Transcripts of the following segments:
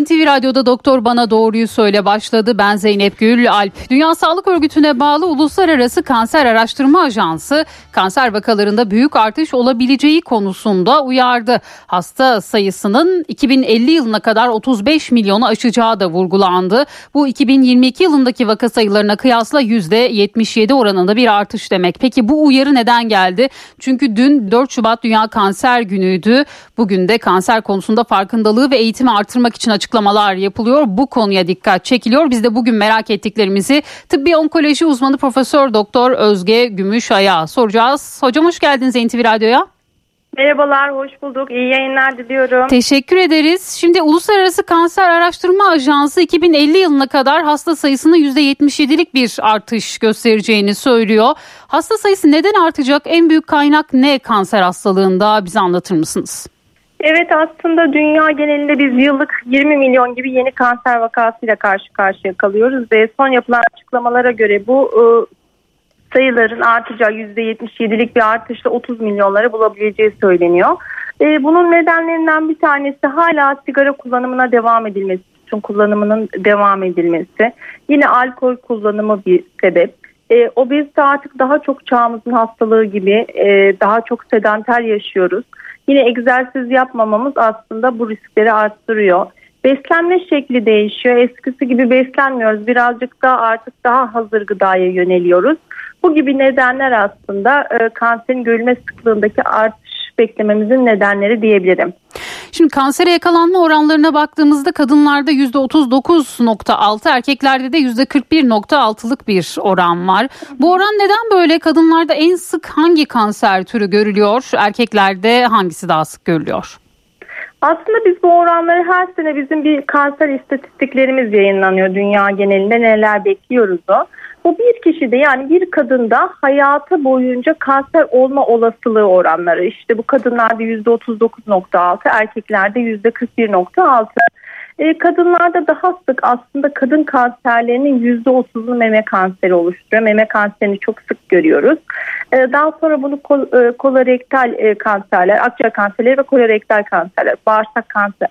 NTV Radyo'da Doktor Bana Doğruyu Söyle başladı. Ben Zeynep Gül Alp. Dünya Sağlık Örgütü'ne bağlı Uluslararası Kanser Araştırma Ajansı kanser vakalarında büyük artış olabileceği konusunda uyardı. Hasta sayısının 2050 yılına kadar 35 milyonu aşacağı da vurgulandı. Bu 2022 yılındaki vaka sayılarına kıyasla %77 oranında bir artış demek. Peki bu uyarı neden geldi? Çünkü dün 4 Şubat Dünya Kanser Günü'ydü. Bugün de kanser konusunda farkındalığı ve eğitimi artırmak için açıklamalar yapılıyor. Bu konuya dikkat çekiliyor. Biz de bugün merak ettiklerimizi tıbbi onkoloji uzmanı Profesör Doktor Özge Gümüşay'a soracağız. Hocam hoş geldiniz NTV Radyo'ya. Merhabalar, hoş bulduk. İyi yayınlar diliyorum. Teşekkür ederiz. Şimdi Uluslararası Kanser Araştırma Ajansı 2050 yılına kadar hasta sayısının %77'lik bir artış göstereceğini söylüyor. Hasta sayısı neden artacak? En büyük kaynak ne kanser hastalığında? Bize anlatır mısınız? Evet aslında dünya genelinde biz yıllık 20 milyon gibi yeni kanser vakasıyla karşı karşıya kalıyoruz ve son yapılan açıklamalara göre bu e, sayıların artacağı %77'lik bir artışla 30 milyonları bulabileceği söyleniyor. E, bunun nedenlerinden bir tanesi hala sigara kullanımına devam edilmesi, tüm kullanımının devam edilmesi. Yine alkol kullanımı bir sebep. E, obezite artık daha çok çağımızın hastalığı gibi e, daha çok sedanter yaşıyoruz. Yine egzersiz yapmamamız aslında bu riskleri arttırıyor. Beslenme şekli değişiyor. Eskisi gibi beslenmiyoruz. Birazcık daha artık daha hazır gıdaya yöneliyoruz. Bu gibi nedenler aslında e, kanserin görülme sıklığındaki beklememizin nedenleri diyebilirim. Şimdi kansere yakalanma oranlarına baktığımızda kadınlarda %39.6 erkeklerde de %41.6'lık bir oran var. Bu oran neden böyle? Kadınlarda en sık hangi kanser türü görülüyor? Erkeklerde hangisi daha sık görülüyor? Aslında biz bu oranları her sene bizim bir kanser istatistiklerimiz yayınlanıyor dünya genelinde neler bekliyoruz o. Bu bir kişide yani bir kadında hayatı boyunca kanser olma olasılığı oranları. İşte bu kadınlarda %39.6, erkeklerde %41.6. E, kadınlarda daha sık aslında kadın kanserlerinin %30'unu meme kanseri oluşturuyor. Meme kanserini çok sık görüyoruz. E, daha sonra bunu kol, e, kolorektal e, kanserler, akciğer kanserleri ve kolorektal kanserler, bağırsak kanser,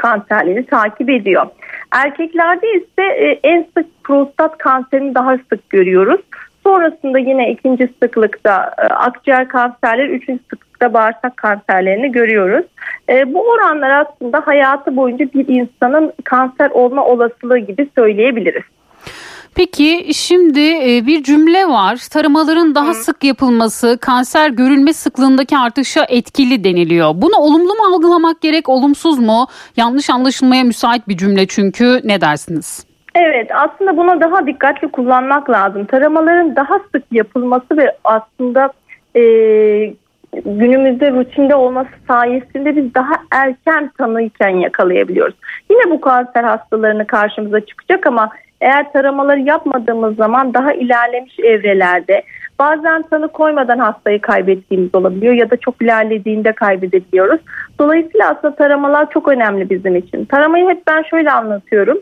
kanserleri takip ediyor. Erkeklerde ise e, en sık prostat kanserini daha sık görüyoruz. Sonrasında yine ikinci sıklıkta e, akciğer kanserleri, üçüncü sıklıkta bağırsak kanserlerini görüyoruz. E, bu oranlar aslında hayatı boyunca bir insanın kanser olma olasılığı gibi söyleyebiliriz. Peki şimdi e, bir cümle var. Taramaların daha Hı. sık yapılması kanser görülme sıklığındaki artışa etkili deniliyor. Bunu olumlu mu algılamak gerek, olumsuz mu? Yanlış anlaşılmaya müsait bir cümle çünkü ne dersiniz? Evet aslında buna daha dikkatli kullanmak lazım. Taramaların daha sık yapılması ve aslında e, günümüzde rutinde olması sayesinde biz daha erken tanıyken yakalayabiliyoruz. Yine bu kanser hastalarını karşımıza çıkacak ama eğer taramaları yapmadığımız zaman daha ilerlemiş evrelerde bazen tanı koymadan hastayı kaybettiğimiz olabiliyor ya da çok ilerlediğinde kaybedebiliyoruz. Dolayısıyla aslında taramalar çok önemli bizim için. Taramayı hep ben şöyle anlatıyorum.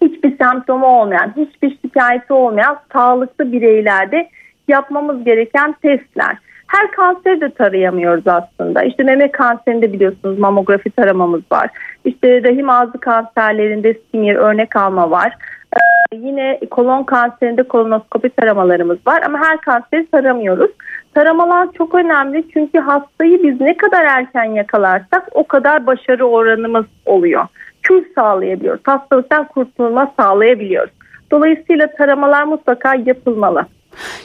Hiçbir semptomu olmayan, hiçbir şikayeti olmayan sağlıklı bireylerde yapmamız gereken testler. Her kanseri de tarayamıyoruz aslında. İşte meme kanserinde biliyorsunuz mamografi taramamız var. İşte rahim ağzı kanserlerinde smear örnek alma var. Ee, yine kolon kanserinde kolonoskopi taramalarımız var ama her kanseri taramıyoruz. Taramalar çok önemli çünkü hastayı biz ne kadar erken yakalarsak o kadar başarı oranımız oluyor. Kür sağlayabiliyoruz. Hastalıktan kurtulma sağlayabiliyoruz. Dolayısıyla taramalar mutlaka yapılmalı.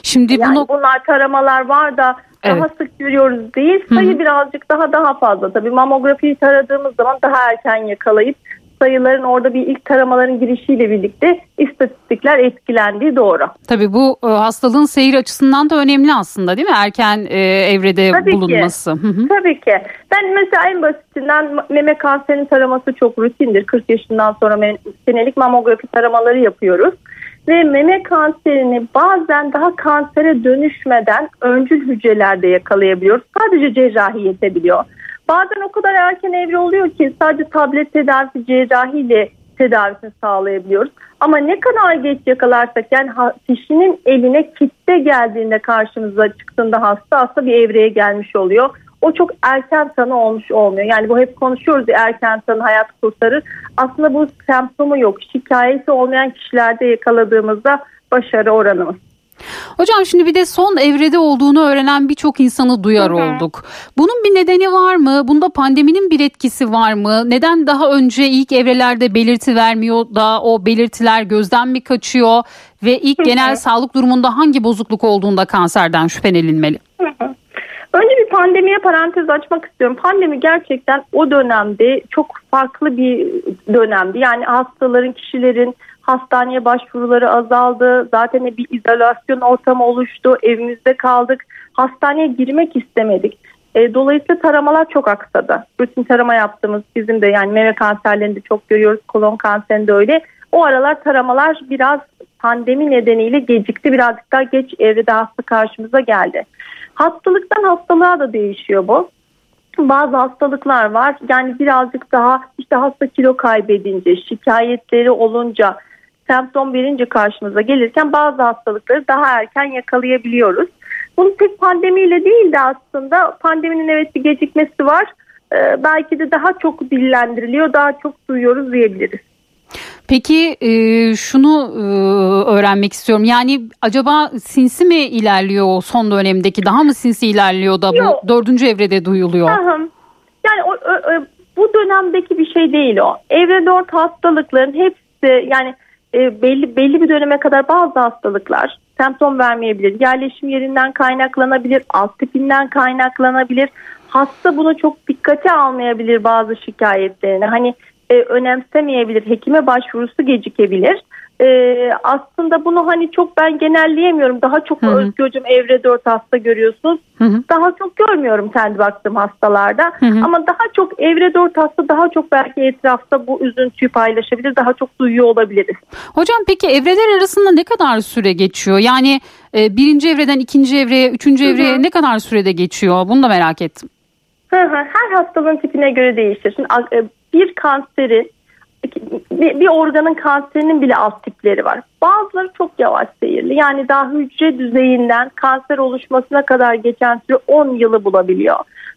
Şimdi yani bunu... bunlar taramalar var da evet. daha sık görüyoruz değil. Sayı Hı-hı. birazcık daha daha fazla. Tabii mamografiyi taradığımız zaman daha erken yakalayıp sayıların orada bir ilk taramaların girişiyle birlikte istatistikler etkilendiği doğru. Tabii bu e, hastalığın seyir açısından da önemli aslında değil mi? Erken e, evrede Tabii bulunması. Ki. Tabii ki. Ben mesela en basitinden meme kanserinin taraması çok rutindir. 40 yaşından sonra senelik mamografi taramaları yapıyoruz. Ve meme kanserini bazen daha kansere dönüşmeden öncül hücrelerde yakalayabiliyoruz. Sadece cerrahi yetebiliyor. Bazen o kadar erken evre oluyor ki sadece tablet tedavisi cerrahiyle tedavisini sağlayabiliyoruz. Ama ne kadar geç yakalarsak yani kişinin eline kitle geldiğinde karşımıza çıktığında hasta hasta bir evreye gelmiş oluyor. O çok erken tanı olmuş olmuyor. Yani bu hep konuşuyoruz ya erken tanı hayat kurtarır. Aslında bu semptomu yok. Şikayeti olmayan kişilerde yakaladığımızda başarı oranımız. Hocam şimdi bir de son evrede olduğunu öğrenen birçok insanı duyar Hı-hı. olduk. Bunun bir nedeni var mı? Bunda pandeminin bir etkisi var mı? Neden daha önce ilk evrelerde belirti vermiyor da o belirtiler gözden mi kaçıyor? Ve ilk Hı-hı. genel sağlık durumunda hangi bozukluk olduğunda kanserden şüphelenilmeli? Hı-hı. Önce bir pandemiye parantez açmak istiyorum. Pandemi gerçekten o dönemde çok farklı bir dönemdi. Yani hastaların, kişilerin hastaneye başvuruları azaldı. Zaten bir izolasyon ortamı oluştu. Evimizde kaldık. Hastaneye girmek istemedik. E, dolayısıyla taramalar çok aksadı. Rutin tarama yaptığımız bizim de yani meme kanserlerinde çok görüyoruz. Kolon kanserinde öyle. O aralar taramalar biraz pandemi nedeniyle gecikti. Birazcık daha geç evrede hasta karşımıza geldi. Hastalıktan hastalığa da değişiyor bu. Bazı hastalıklar var. Yani birazcık daha işte hasta kilo kaybedince, şikayetleri olunca, semptom verince karşımıza gelirken bazı hastalıkları daha erken yakalayabiliyoruz. Bunu tek pandemiyle değil de aslında pandeminin evet bir gecikmesi var. Ee, belki de daha çok dillendiriliyor, daha çok duyuyoruz diyebiliriz. Peki e, şunu e, öğrenmek istiyorum. Yani acaba sinsi mi ilerliyor o son dönemdeki? Daha mı sinsi ilerliyor da bu Yok. dördüncü evrede duyuluyor? Aha. Yani o, o, o, bu dönemdeki bir şey değil o. Evre dört hastalıkların hepsi yani e, belli belli bir döneme kadar bazı hastalıklar semptom vermeyebilir. Yerleşim yerinden kaynaklanabilir, alt tipinden kaynaklanabilir. Hasta bunu çok dikkate almayabilir bazı şikayetlerini. Hani e, önemsemeyebilir, hekime başvurusu gecikebilir e, aslında bunu hani çok ben genelleyemiyorum. Daha çok hı Özgü hocam evre 4 hasta görüyorsunuz. Hı hı. Daha çok görmüyorum kendi baktığım hastalarda. Hı hı. Ama daha çok evre 4 hasta daha çok belki etrafta bu üzüntüyü paylaşabilir. Daha çok duyuyor olabiliriz. Hocam peki evreler arasında ne kadar süre geçiyor? Yani e, birinci evreden ikinci evreye, üçüncü evreye hı hı. ne kadar sürede geçiyor? Bunu da merak ettim. Her hastalığın tipine göre değişir. Şimdi, e, bir kanserin bir, bir organın kanserinin bile alt tipleri var. Bazıları çok yavaş seyirli. Yani daha hücre düzeyinden kanser oluşmasına kadar geçen süre 10 yılı bulabiliyor.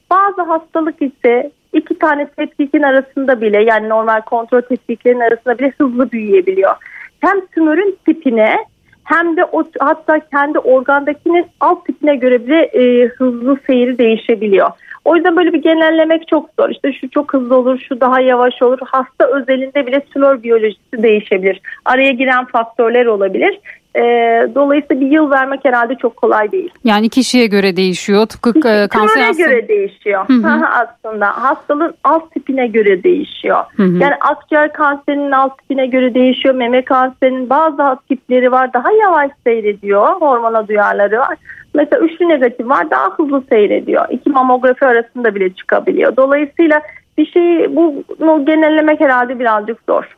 Bazı hastalık ise iki tane tetkikin arasında bile yani normal kontrol tetkiklerin arasında bile hızlı büyüyebiliyor. Hem tümörün tipine hem de o hatta kendi organdakinin alt tipine göre bile e, hızlı seyri değişebiliyor. O yüzden böyle bir genellemek çok zor. İşte şu çok hızlı olur, şu daha yavaş olur. Hasta özelinde bile tümör biyolojisi değişebilir. Araya giren faktörler olabilir. E, dolayısıyla bir yıl vermek herhalde çok kolay değil. Yani kişiye göre değişiyor. Tıpkı e, kanser hastası... göre değişiyor. Hı hı. aslında hastalığın alt tipine göre değişiyor. Hı hı. Yani akciğer kanserinin alt tipine göre değişiyor. Meme kanserinin bazı alt tipleri var. Daha yavaş seyrediyor. Hormona duyarları var. Mesela üçlü negatif var daha hızlı seyrediyor. İki mamografi arasında bile çıkabiliyor. Dolayısıyla bir şeyi bunu genellemek herhalde birazcık zor.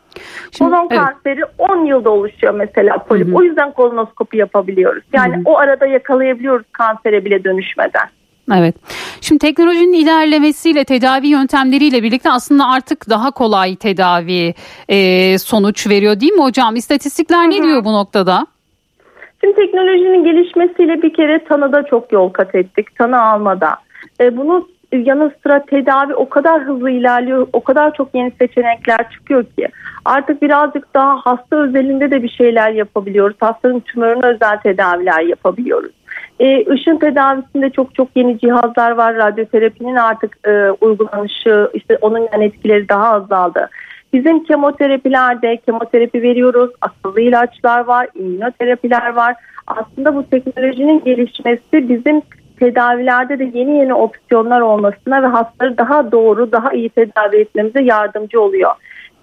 Şimdi, Kolon evet. kanseri 10 yılda oluşuyor mesela polip. Hı hı. O yüzden kolonoskopi yapabiliyoruz. Yani hı hı. o arada yakalayabiliyoruz kansere bile dönüşmeden. Evet. Şimdi teknolojinin ilerlemesiyle tedavi yöntemleriyle birlikte aslında artık daha kolay tedavi e, sonuç veriyor değil mi hocam? İstatistikler Hı-hı. ne diyor bu noktada? Şimdi teknolojinin gelişmesiyle bir kere tanıda çok yol kat ettik. Tanı almada. E, bunun yanı sıra tedavi o kadar hızlı ilerliyor, o kadar çok yeni seçenekler çıkıyor ki artık birazcık daha hasta özelinde de bir şeyler yapabiliyoruz. Hastanın tümörüne özel tedaviler yapabiliyoruz. E, ışın tedavisinde çok çok yeni cihazlar var. Radyoterapinin artık e, uygulanışı, işte onun yan etkileri daha azaldı. Bizim kemoterapilerde kemoterapi veriyoruz, akıllı ilaçlar var, immünoterapiler var. Aslında bu teknolojinin gelişmesi bizim tedavilerde de yeni yeni opsiyonlar olmasına ve hastaları daha doğru, daha iyi tedavi etmemize yardımcı oluyor.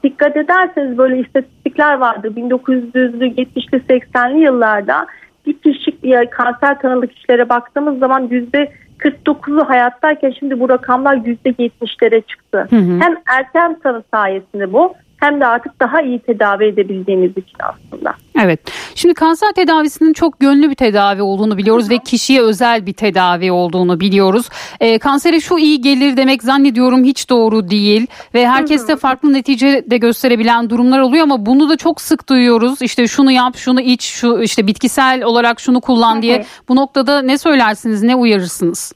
Dikkat ederseniz böyle istatistikler vardı 1900'lü 70'li 80'li yıllarda bir kişi kanser tanılı kişilere baktığımız zaman yüzde 49'u hayattayken şimdi bu rakamlar %70'lere çıktı. Hı hı. Hem erken tanı sayesinde bu hem de artık daha iyi tedavi edebildiğimiz için aslında. Evet. Şimdi kanser tedavisinin çok gönlü bir tedavi olduğunu biliyoruz ve kişiye özel bir tedavi olduğunu biliyoruz. E, kansere şu iyi gelir demek zannediyorum hiç doğru değil ve herkeste farklı netice de gösterebilen durumlar oluyor ama bunu da çok sık duyuyoruz. İşte şunu yap, şunu iç, şu işte bitkisel olarak şunu kullan diye. Bu noktada ne söylersiniz, ne uyarırsınız?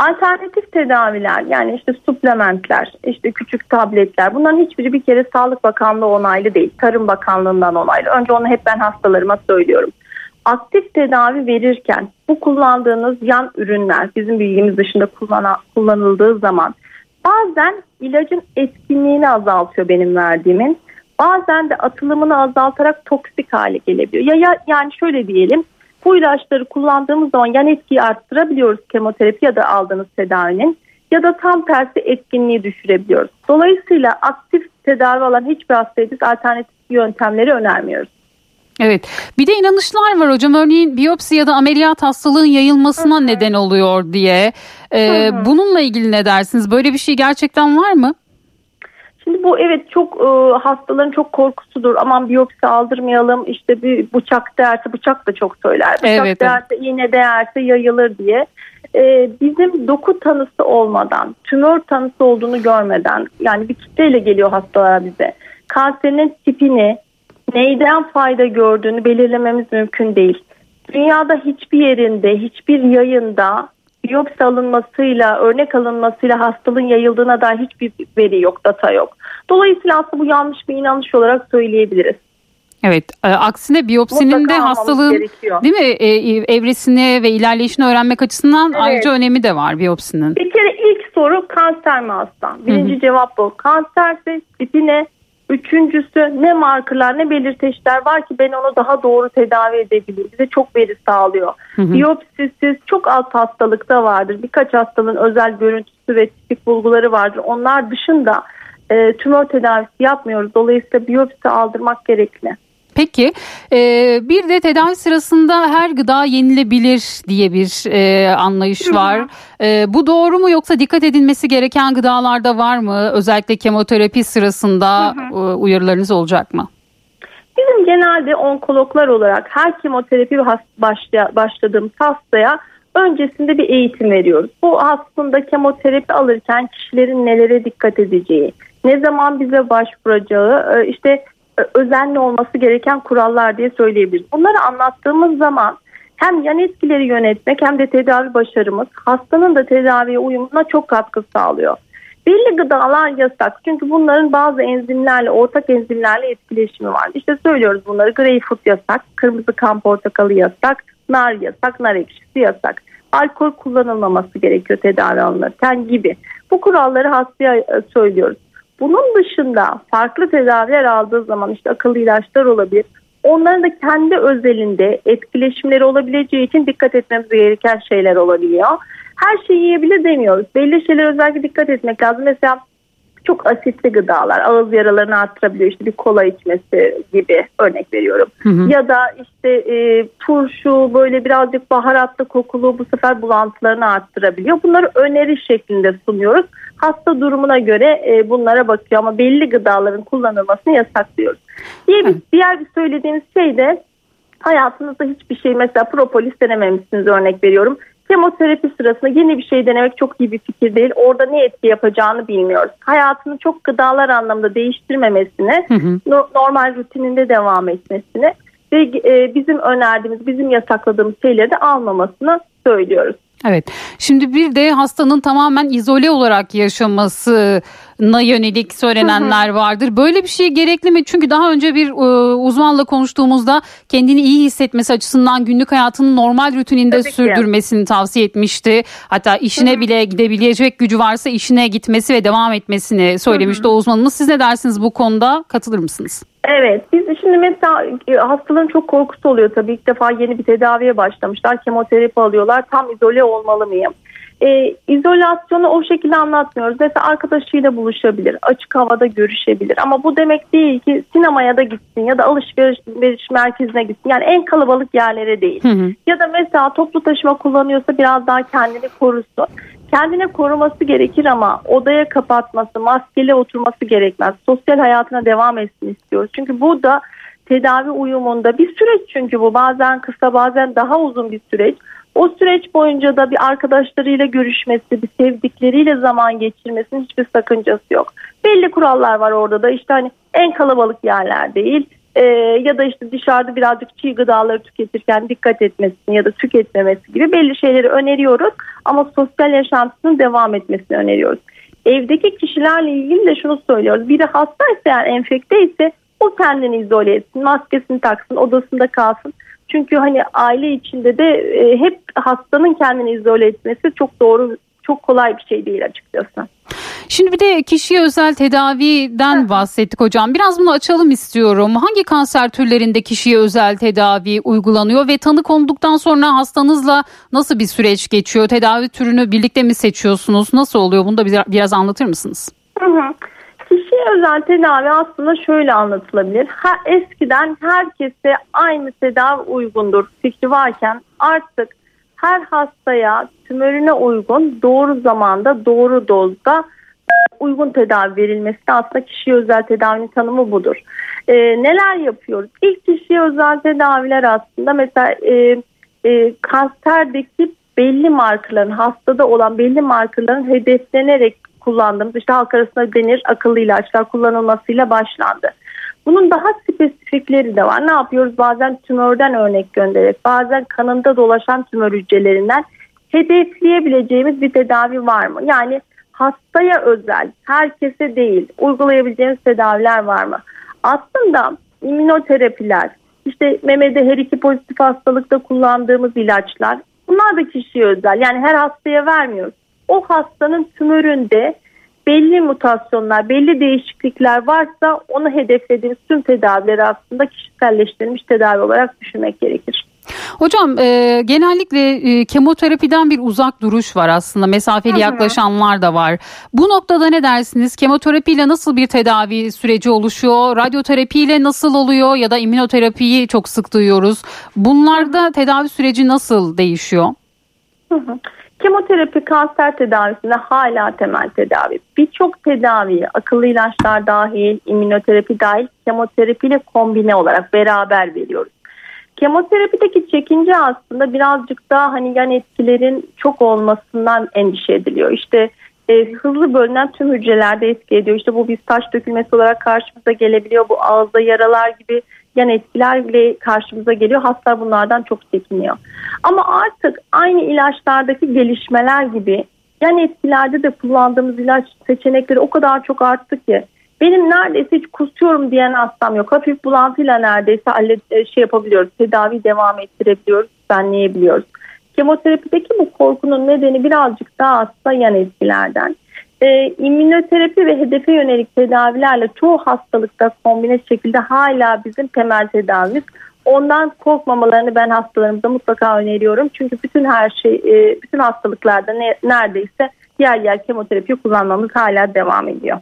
Alternatif tedaviler yani işte suplementler, işte küçük tabletler bunların hiçbiri bir kere Sağlık Bakanlığı onaylı değil. Tarım Bakanlığı'ndan onaylı. Önce onu hep ben hastalarıma söylüyorum. Aktif tedavi verirken bu kullandığınız yan ürünler bizim bilgimiz dışında kullanan, kullanıldığı zaman bazen ilacın etkinliğini azaltıyor benim verdiğimin. Bazen de atılımını azaltarak toksik hale gelebiliyor. Ya, ya yani şöyle diyelim bu ilaçları kullandığımız zaman yan etkiyi arttırabiliyoruz kemoterapi ya da aldığınız tedavinin ya da tam tersi etkinliği düşürebiliyoruz. Dolayısıyla aktif tedavi alan hiçbir hastaya biz alternatif yöntemleri önermiyoruz. Evet. Bir de inanışlar var hocam. Örneğin biyopsi ya da ameliyat hastalığın yayılmasına Hı-hı. neden oluyor diye. Ee, bununla ilgili ne dersiniz? Böyle bir şey gerçekten var mı? Şimdi bu evet çok e, hastaların çok korkusudur. Aman biyopsi aldırmayalım. İşte bir bıçak değerse bıçak da çok söyler. Bıçak evet, değerse evet. iğne değerse yayılır diye. E, bizim doku tanısı olmadan, tümör tanısı olduğunu görmeden yani bir kitleyle geliyor hastalar bize. Kanserinin tipini, neyden fayda gördüğünü belirlememiz mümkün değil. Dünyada hiçbir yerinde, hiçbir yayında biyopsi alınmasıyla, örnek alınmasıyla hastalığın yayıldığına dair hiçbir veri yok, data yok. Dolayısıyla aslında bu yanlış bir inanış olarak söyleyebiliriz. Evet, e, aksine biyopsinin Mutlaka de hastalığın gerekiyor. değil mi e, evresini ve ilerleyişini öğrenmek açısından evet. ayrıca önemi de var biyopsinin. Bir kere ilk soru kanser mi hasta? Birinci Hı-hı. cevap bu. Kanserse tipi ne? Üçüncüsü ne markerlar ne belirteçler var ki ben onu daha doğru tedavi edebileyim. Bize çok veri sağlıyor. Hı hı. Biyopsisiz çok alt hastalıkta vardır. Birkaç hastalığın özel görüntüsü ve tipik bulguları vardır. Onlar dışında e, tümör tedavisi yapmıyoruz. Dolayısıyla biyopsi aldırmak gerekli. Peki e, bir de tedavi sırasında her gıda yenilebilir diye bir e, anlayış var. E, bu doğru mu yoksa dikkat edilmesi gereken gıdalarda var mı? Özellikle kemoterapi sırasında hı hı. uyarılarınız olacak mı? Bizim genelde onkologlar olarak her kemoterapi başlaya, başladığımız hastaya öncesinde bir eğitim veriyoruz. Bu aslında kemoterapi alırken kişilerin nelere dikkat edeceği, ne zaman bize başvuracağı, işte özenli olması gereken kurallar diye söyleyebiliriz. Bunları anlattığımız zaman hem yan etkileri yönetmek hem de tedavi başarımız hastanın da tedaviye uyumuna çok katkı sağlıyor. Belli gıdalar yasak çünkü bunların bazı enzimlerle, ortak enzimlerle etkileşimi var. İşte söylüyoruz bunları greyfurt yasak, kırmızı kan portakalı yasak, nar yasak, nar ekşisi yasak. Alkol kullanılmaması gerekiyor tedavi alınırken gibi. Bu kuralları hastaya söylüyoruz. Bunun dışında farklı tedaviler aldığı zaman işte akıllı ilaçlar olabilir. Onların da kendi özelinde etkileşimleri olabileceği için dikkat etmemiz gereken şeyler olabiliyor. Her şeyi yiyebilir demiyoruz. Belli şeyler özellikle dikkat etmek lazım. Mesela çok asitli gıdalar ağız yaralarını arttırabiliyor. İşte bir kola içmesi gibi örnek veriyorum. Hı hı. Ya da işte e, turşu böyle birazcık baharatlı kokulu bu sefer bulantılarını arttırabiliyor. Bunları öneri şeklinde sunuyoruz. Hasta durumuna göre e, bunlara bakıyor ama belli gıdaların kullanılmasını yasaklıyoruz. Diğer bir, diğer bir söylediğimiz şey de hayatınızda hiçbir şey mesela propolis denememişsiniz örnek veriyorum Kemoterapi sırasında yeni bir şey denemek çok iyi bir fikir değil. Orada ne etki yapacağını bilmiyoruz. Hayatını çok gıdalar anlamında değiştirmemesini, hı hı. normal rutininde devam etmesini ve e, bizim önerdiğimiz, bizim yasakladığımız şeyleri de almamasını söylüyoruz. Evet. Şimdi bir de hastanın tamamen izole olarak yaşamasına yönelik söylenenler vardır. Böyle bir şey gerekli mi? Çünkü daha önce bir e, uzmanla konuştuğumuzda kendini iyi hissetmesi açısından günlük hayatının normal rutininde Tabii sürdürmesini ki. tavsiye etmişti. Hatta işine Hı-hı. bile gidebilecek gücü varsa işine gitmesi ve devam etmesini söylemişti Hı-hı. o uzmanımız. Siz ne dersiniz bu konuda? Katılır mısınız? Evet biz şimdi mesela e, hastaların çok korkusu oluyor tabii ilk defa yeni bir tedaviye başlamışlar kemoterapi alıyorlar tam izole olmalı mıyım? Ee, izolasyonu o şekilde anlatmıyoruz. Mesela arkadaşıyla buluşabilir, açık havada görüşebilir. Ama bu demek değil ki sinemaya da gitsin ya da alışveriş merkezine gitsin. Yani en kalabalık yerlere değil. Hı hı. Ya da mesela toplu taşıma kullanıyorsa biraz daha kendini korusun kendine koruması gerekir ama odaya kapatması, maskeli oturması gerekmez. Sosyal hayatına devam etsin istiyoruz. Çünkü bu da tedavi uyumunda bir süreç çünkü bu bazen kısa bazen daha uzun bir süreç. O süreç boyunca da bir arkadaşlarıyla görüşmesi, bir sevdikleriyle zaman geçirmesinin hiçbir sakıncası yok. Belli kurallar var orada da işte hani en kalabalık yerler değil e, ya da işte dışarıda birazcık çiğ gıdaları tüketirken dikkat etmesini ya da tüketmemesi gibi belli şeyleri öneriyoruz ama sosyal yaşantısının devam etmesini öneriyoruz. Evdeki kişilerle ilgili de şunu söylüyoruz. Biri hastaysa yani enfekte ise o kendini izole etsin, maskesini taksın, odasında kalsın. Çünkü hani aile içinde de e, hep hastanın kendini izole etmesi çok doğru, çok kolay bir şey değil açıkçası. Şimdi bir de kişiye özel tedaviden bahsettik hocam. Biraz bunu açalım istiyorum. Hangi kanser türlerinde kişiye özel tedavi uygulanıyor ve tanı konulduktan sonra hastanızla nasıl bir süreç geçiyor? Tedavi türünü birlikte mi seçiyorsunuz? Nasıl oluyor? Bunu da biraz anlatır mısınız? Hı hı. Kişiye özel tedavi aslında şöyle anlatılabilir. Ha, eskiden herkese aynı tedavi uygundur fikri varken artık her hastaya tümörüne uygun doğru zamanda doğru dozda uygun tedavi verilmesi de aslında kişiye özel tedavinin tanımı budur. E, neler yapıyoruz? İlk kişiye özel tedaviler aslında mesela e, e, kanserdeki belli markaların hastada olan belli markaların hedeflenerek kullandığımız işte halk arasında denir akıllı ilaçlar kullanılmasıyla başlandı. Bunun daha spesifikleri de var. Ne yapıyoruz? Bazen tümörden örnek göndererek, bazen kanında dolaşan tümör hücrelerinden hedefleyebileceğimiz bir tedavi var mı? Yani hastaya özel, herkese değil uygulayabileceğimiz tedaviler var mı? Aslında immünoterapiler, işte memede her iki pozitif hastalıkta kullandığımız ilaçlar bunlar da kişiye özel. Yani her hastaya vermiyoruz. O hastanın tümöründe belli mutasyonlar, belli değişiklikler varsa onu hedeflediğimiz tüm tedavileri aslında kişiselleştirilmiş tedavi olarak düşünmek gerekir. Hocam e, genellikle e, kemoterapiden bir uzak duruş var aslında mesafeli Hı-hı. yaklaşanlar da var. Bu noktada ne dersiniz? Kemoterapiyle nasıl bir tedavi süreci oluşuyor? Radyoterapiyle nasıl oluyor ya da immünoterapiyi çok sık duyuyoruz. Bunlarda tedavi süreci nasıl değişiyor? Hı-hı. Kemoterapi kanser tedavisinde hala temel tedavi. Birçok tedaviyi akıllı ilaçlar dahil, immünoterapi dahil kemoterapiyle kombine olarak beraber veriyoruz. Kemoterapideki çekince aslında birazcık daha hani yan etkilerin çok olmasından endişe ediliyor. İşte e, hızlı bölünen tüm hücrelerde etki ediyor. İşte bu bir taş dökülmesi olarak karşımıza gelebiliyor. Bu ağızda yaralar gibi yan etkilerle karşımıza geliyor. Hastalar bunlardan çok çekiniyor. Ama artık aynı ilaçlardaki gelişmeler gibi yan etkilerde de kullandığımız ilaç seçenekleri o kadar çok arttı ki benim neredeyse hiç kusuyorum diyen hastam yok. Hafif bulantıyla neredeyse e, şey yapabiliyoruz. Tedavi devam ettirebiliyoruz, düzenleyebiliyoruz. Kemoterapideki bu korkunun nedeni birazcık daha aslında yan etkilerden. Ee, immünoterapi ve hedefe yönelik tedavilerle çoğu hastalıkta kombine şekilde hala bizim temel tedavimiz. Ondan korkmamalarını ben hastalarımıza mutlaka öneriyorum. Çünkü bütün her şey, e, bütün hastalıklarda ne, neredeyse yer yer kemoterapi kullanmamız hala devam ediyor.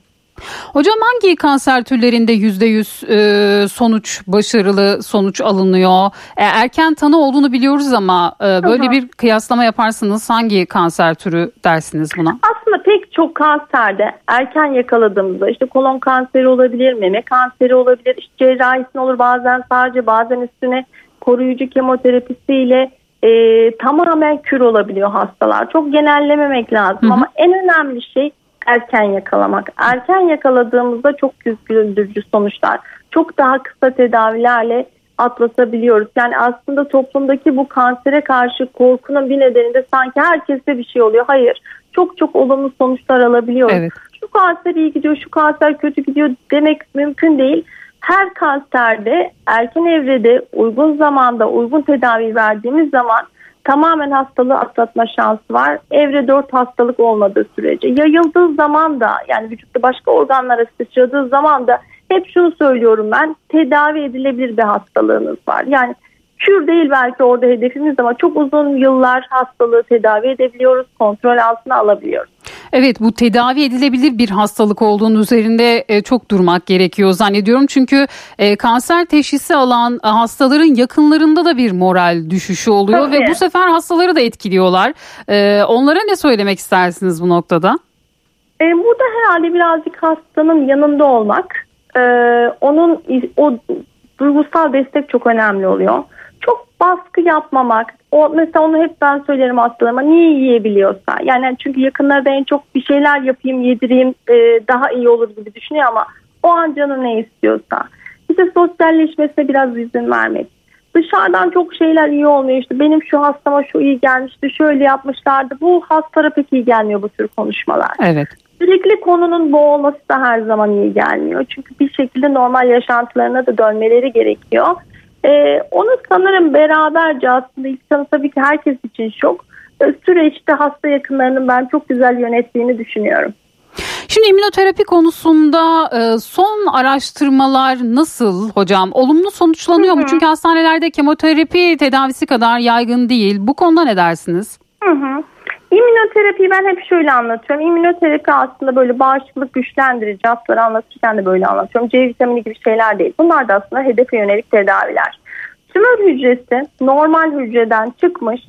Hocam hangi kanser türlerinde %100 e, sonuç başarılı sonuç alınıyor? E, erken tanı olduğunu biliyoruz ama e, böyle Aha. bir kıyaslama yaparsanız hangi kanser türü dersiniz buna? Aslında pek çok kanserde erken yakaladığımızda işte kolon kanseri olabilir, meme kanseri olabilir, işte cerrahisine olur bazen sadece bazen üstüne koruyucu kemoterapisiyle e, tamamen kür olabiliyor hastalar. Çok genellememek lazım Hı-hı. ama en önemli şey erken yakalamak. Erken yakaladığımızda çok güldürücü sonuçlar. Çok daha kısa tedavilerle atlatabiliyoruz. Yani aslında toplumdaki bu kansere karşı korkunun bir nedeni de sanki herkeste bir şey oluyor. Hayır. Çok çok olumlu sonuçlar alabiliyoruz. Evet. Şu kanser iyi gidiyor, şu kanser kötü gidiyor demek mümkün değil. Her kanserde erken evrede uygun zamanda uygun tedavi verdiğimiz zaman tamamen hastalığı atlatma şansı var. Evre 4 hastalık olmadığı sürece. Yayıldığı zaman da yani vücutta başka organlara sıçradığı zaman da hep şunu söylüyorum ben tedavi edilebilir bir hastalığınız var. Yani kür değil belki orada hedefimiz ama çok uzun yıllar hastalığı tedavi edebiliyoruz, kontrol altına alabiliyoruz. Evet bu tedavi edilebilir bir hastalık olduğunu üzerinde e, çok durmak gerekiyor zannediyorum. Çünkü e, kanser teşhisi alan e, hastaların yakınlarında da bir moral düşüşü oluyor Tabii. ve bu sefer hastaları da etkiliyorlar. Onlara ne söylemek istersiniz bu noktada? burada herhalde birazcık hastanın yanında olmak, onun o duygusal destek çok önemli oluyor. Baskı yapmamak. O mesela onu hep ben söylerim hastalarıma. Niye yiyebiliyorsa. Yani çünkü yakınlarda en çok bir şeyler yapayım, yedireyim e, daha iyi olur gibi düşünüyor ama o an canı ne istiyorsa. İşte sosyalleşmesine biraz izin vermek. Dışarıdan çok şeyler iyi olmuyor. İşte benim şu hastama şu iyi gelmişti, şöyle yapmışlardı. Bu hastalara pek iyi gelmiyor bu tür konuşmalar. Evet. Sürekli konunun bu olması da her zaman iyi gelmiyor. Çünkü bir şekilde normal yaşantılarına da dönmeleri gerekiyor. Ee, onu sanırım beraberce aslında ilk tanı tabii ki herkes için şok. Süreçte hasta yakınlarının ben çok güzel yönettiğini düşünüyorum. Şimdi immünoterapi konusunda e, son araştırmalar nasıl hocam? Olumlu sonuçlanıyor hı hı. mu? Çünkü hastanelerde kemoterapi tedavisi kadar yaygın değil. Bu konuda ne dersiniz? Hı hı. İmmünoterapiyi ben hep şöyle anlatıyorum. İmmünoterapi aslında böyle bağışıklık güçlendirici hapları anlatırken de böyle anlatıyorum. C vitamini gibi şeyler değil. Bunlar da aslında hedefe yönelik tedaviler. Tümör hücresi normal hücreden çıkmış,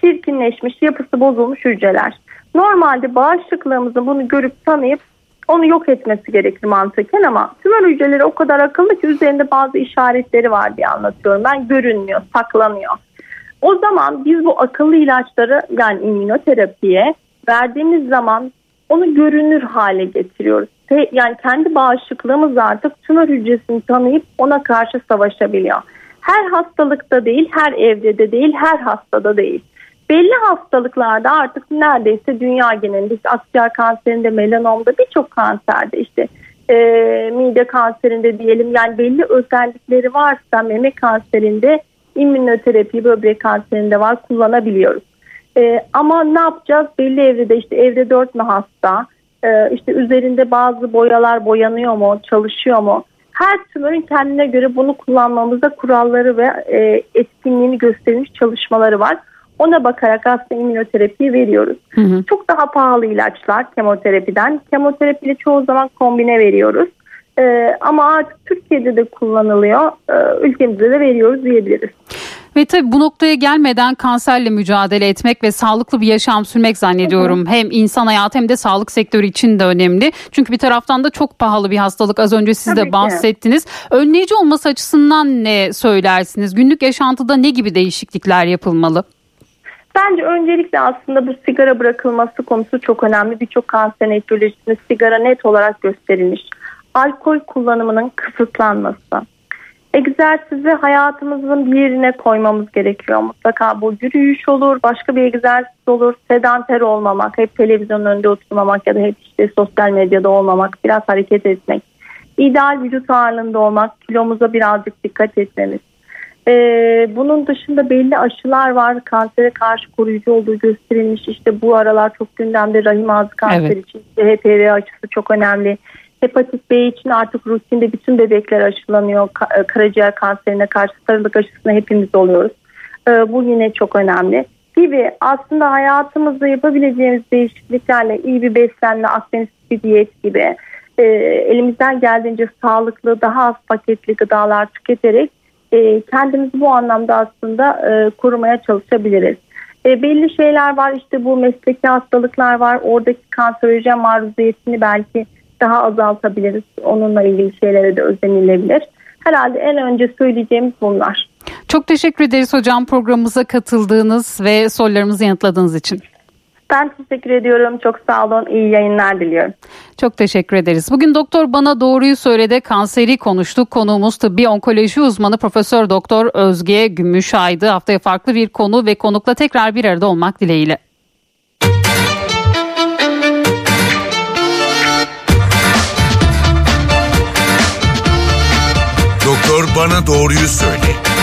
çirkinleşmiş, yapısı bozulmuş hücreler. Normalde bağışıklığımızın bunu görüp tanıyıp onu yok etmesi gerekir mantıken ama tümör hücreleri o kadar akıllı ki üzerinde bazı işaretleri var diye anlatıyorum. Ben görünmüyor, saklanıyor. O zaman biz bu akıllı ilaçları yani immünoterapiye verdiğimiz zaman onu görünür hale getiriyoruz. Yani kendi bağışıklığımız artık tümör hücresini tanıyıp ona karşı savaşabiliyor. Her hastalıkta değil, her evrede değil, her hastada değil. Belli hastalıklarda artık neredeyse dünya genelinde akciğer kanserinde, melanomda birçok kanserde işte e, mide kanserinde diyelim yani belli özellikleri varsa meme kanserinde immünoterapi böbrek kanserinde var kullanabiliyoruz. E, ama ne yapacağız? Belli evrede işte evre 4 mü hasta? E, işte üzerinde bazı boyalar boyanıyor mu? Çalışıyor mu? Her tümörün kendine göre bunu kullanmamızda kuralları ve e, etkinliğini gösterilmiş çalışmaları var. Ona bakarak aslında immünoterapiyi veriyoruz. Hı hı. Çok daha pahalı ilaçlar kemoterapiden. Kemoterapiyle çoğu zaman kombine veriyoruz. Ee, ama artık Türkiye'de de kullanılıyor. Ee, ülkemizde de veriyoruz diyebiliriz. Ve tabii bu noktaya gelmeden kanserle mücadele etmek ve sağlıklı bir yaşam sürmek zannediyorum. Hı hı. Hem insan hayatı hem de sağlık sektörü için de önemli. Çünkü bir taraftan da çok pahalı bir hastalık. Az önce siz tabii de bahsettiniz. Ki. Önleyici olması açısından ne söylersiniz? Günlük yaşantıda ne gibi değişiklikler yapılmalı? Bence öncelikle aslında bu sigara bırakılması konusu çok önemli. Birçok kanser etiyolojisinde sigara net olarak gösterilmiş alkol kullanımının kısıtlanması. Egzersizi hayatımızın bir yerine koymamız gerekiyor. Mutlaka bu yürüyüş olur, başka bir egzersiz olur, sedanter olmamak, hep televizyonun önünde oturmamak ya da hep işte sosyal medyada olmamak, biraz hareket etmek. İdeal vücut ağırlığında olmak, kilomuza birazcık dikkat etmemiz. Ee, bunun dışında belli aşılar var. Kansere karşı koruyucu olduğu gösterilmiş. İşte bu aralar çok gündemde rahim ağzı kanseri evet. için HPV aşısı çok önemli. Hepatit B için artık rutinde bütün bebekler aşılanıyor. E, karaciğer kanserine karşı sarılık aşısına hepimiz oluyoruz. E, bu yine çok önemli. Gibi aslında hayatımızda yapabileceğimiz değişikliklerle iyi bir beslenme, Akdeniz bir diyet gibi e, elimizden geldiğince sağlıklı, daha az paketli gıdalar tüketerek kendimizi bu anlamda aslında korumaya çalışabiliriz. belli şeyler var işte bu mesleki hastalıklar var. Oradaki kanserojen maruziyetini belki daha azaltabiliriz. Onunla ilgili şeylere de özenilebilir. Herhalde en önce söyleyeceğimiz bunlar. Çok teşekkür ederiz hocam programımıza katıldığınız ve sorularımızı yanıtladığınız için. Ben teşekkür ediyorum. Çok sağ olun. İyi yayınlar diliyorum. Çok teşekkür ederiz. Bugün doktor bana doğruyu söyledi. Kanseri konuştuk. Konuğumuz tıbbi onkoloji uzmanı Profesör Doktor Özge Gümüşay'dı. Haftaya farklı bir konu ve konukla tekrar bir arada olmak dileğiyle. Bana doğruyu söyle.